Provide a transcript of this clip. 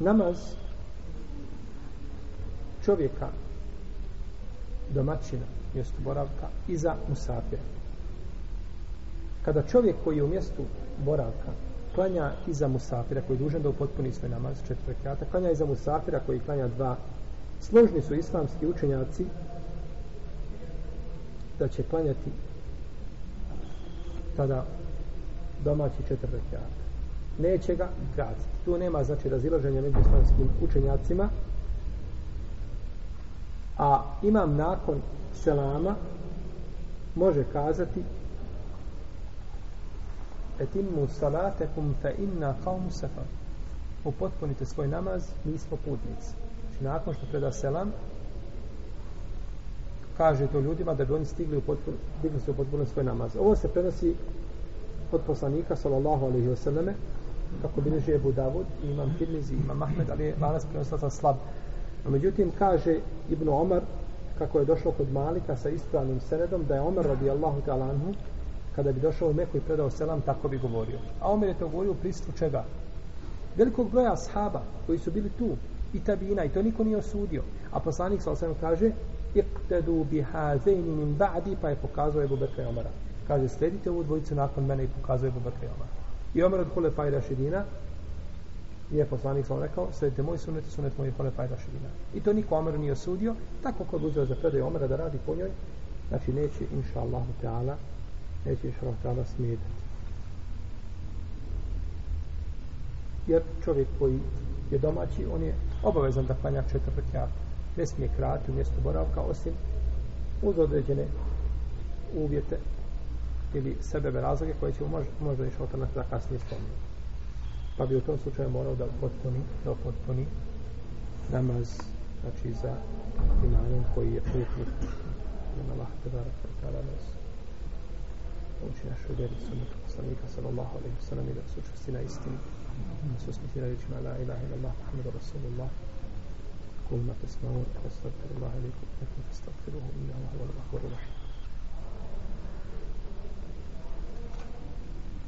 namaz čovjeka domaćina mjestu boravka i za musafira. Kada čovjek koji je u mjestu boravka klanja iza musafira koji je dužan da upotpuni svoj namaz četiri rekata, klanja iza musafira koji klanja dva složni su islamski učenjaci da će klanjati tada domaći četiri rekata neće ga gaziti tu nema znači razilaženja među islamskim učenjacima. A imam nakon selama može kazati etimmu salatekum fe inna qawmu safar. Upotpunite svoj namaz mi smo putnici. Znači nakon što preda selam kaže to ljudima da bi oni stigli u potpun, digli se u potpuno svoj namaz. Ovo se prenosi od poslanika sallallahu alaihi wasallame kako bilježi Ebu Davud i imam Tirmizi, imam Ahmed ali je danas prenosila slab no, međutim kaže Ibn Omar kako je došao kod Malika sa ispravnim senedom da je Omar radijallahu ta'ala anhu kada bi došao u Meku i predao selam, tako bi govorio. A Omer je to govorio u pristvu čega? Velikog broja ashaba koji su bili tu i tabina i to niko nije osudio. A poslanik sa osvijem kaže iqtadu bihazejni min ba'di pa je pokazao Ebu Bekra i Omara. Kaže sledite ovu dvojicu nakon mene i pokazao Ebu Bekra i Omara. I Omer od Hule Fajda je poslanik sam rekao sledite moj sunet i sunet moj Hule Fajda Šidina. I to niko Omer nije osudio. Tako kod uzeo za predaj Omera da radi po njoj, znači neće inša Allahu Teala neće inša Allahu ta'ala smetati. Jer čovjek koji je domaći, on je obavezan da klanja četiri rekiata. Ne smije krati u mjestu boravka, osim uz određene uvjete ili sebebe razloge koje će možda, možda iš Allah da kasnije spomenuti. Pa bi u tom slučaju morao da potpuni, da potpuni namaz, znači za imanom koji je putnik. Nema Allah, te barak, te uči našu vjeru sunnetu poslanika sallallahu alaihi sallam i da su učesti na istini da su smiti na rečima la ilaha ila Allah Muhammedu Rasulullah kul ma tesmaun wa astagfiru Allah alaikum wa astagfiruhu inna Allah wa rahmatu rahim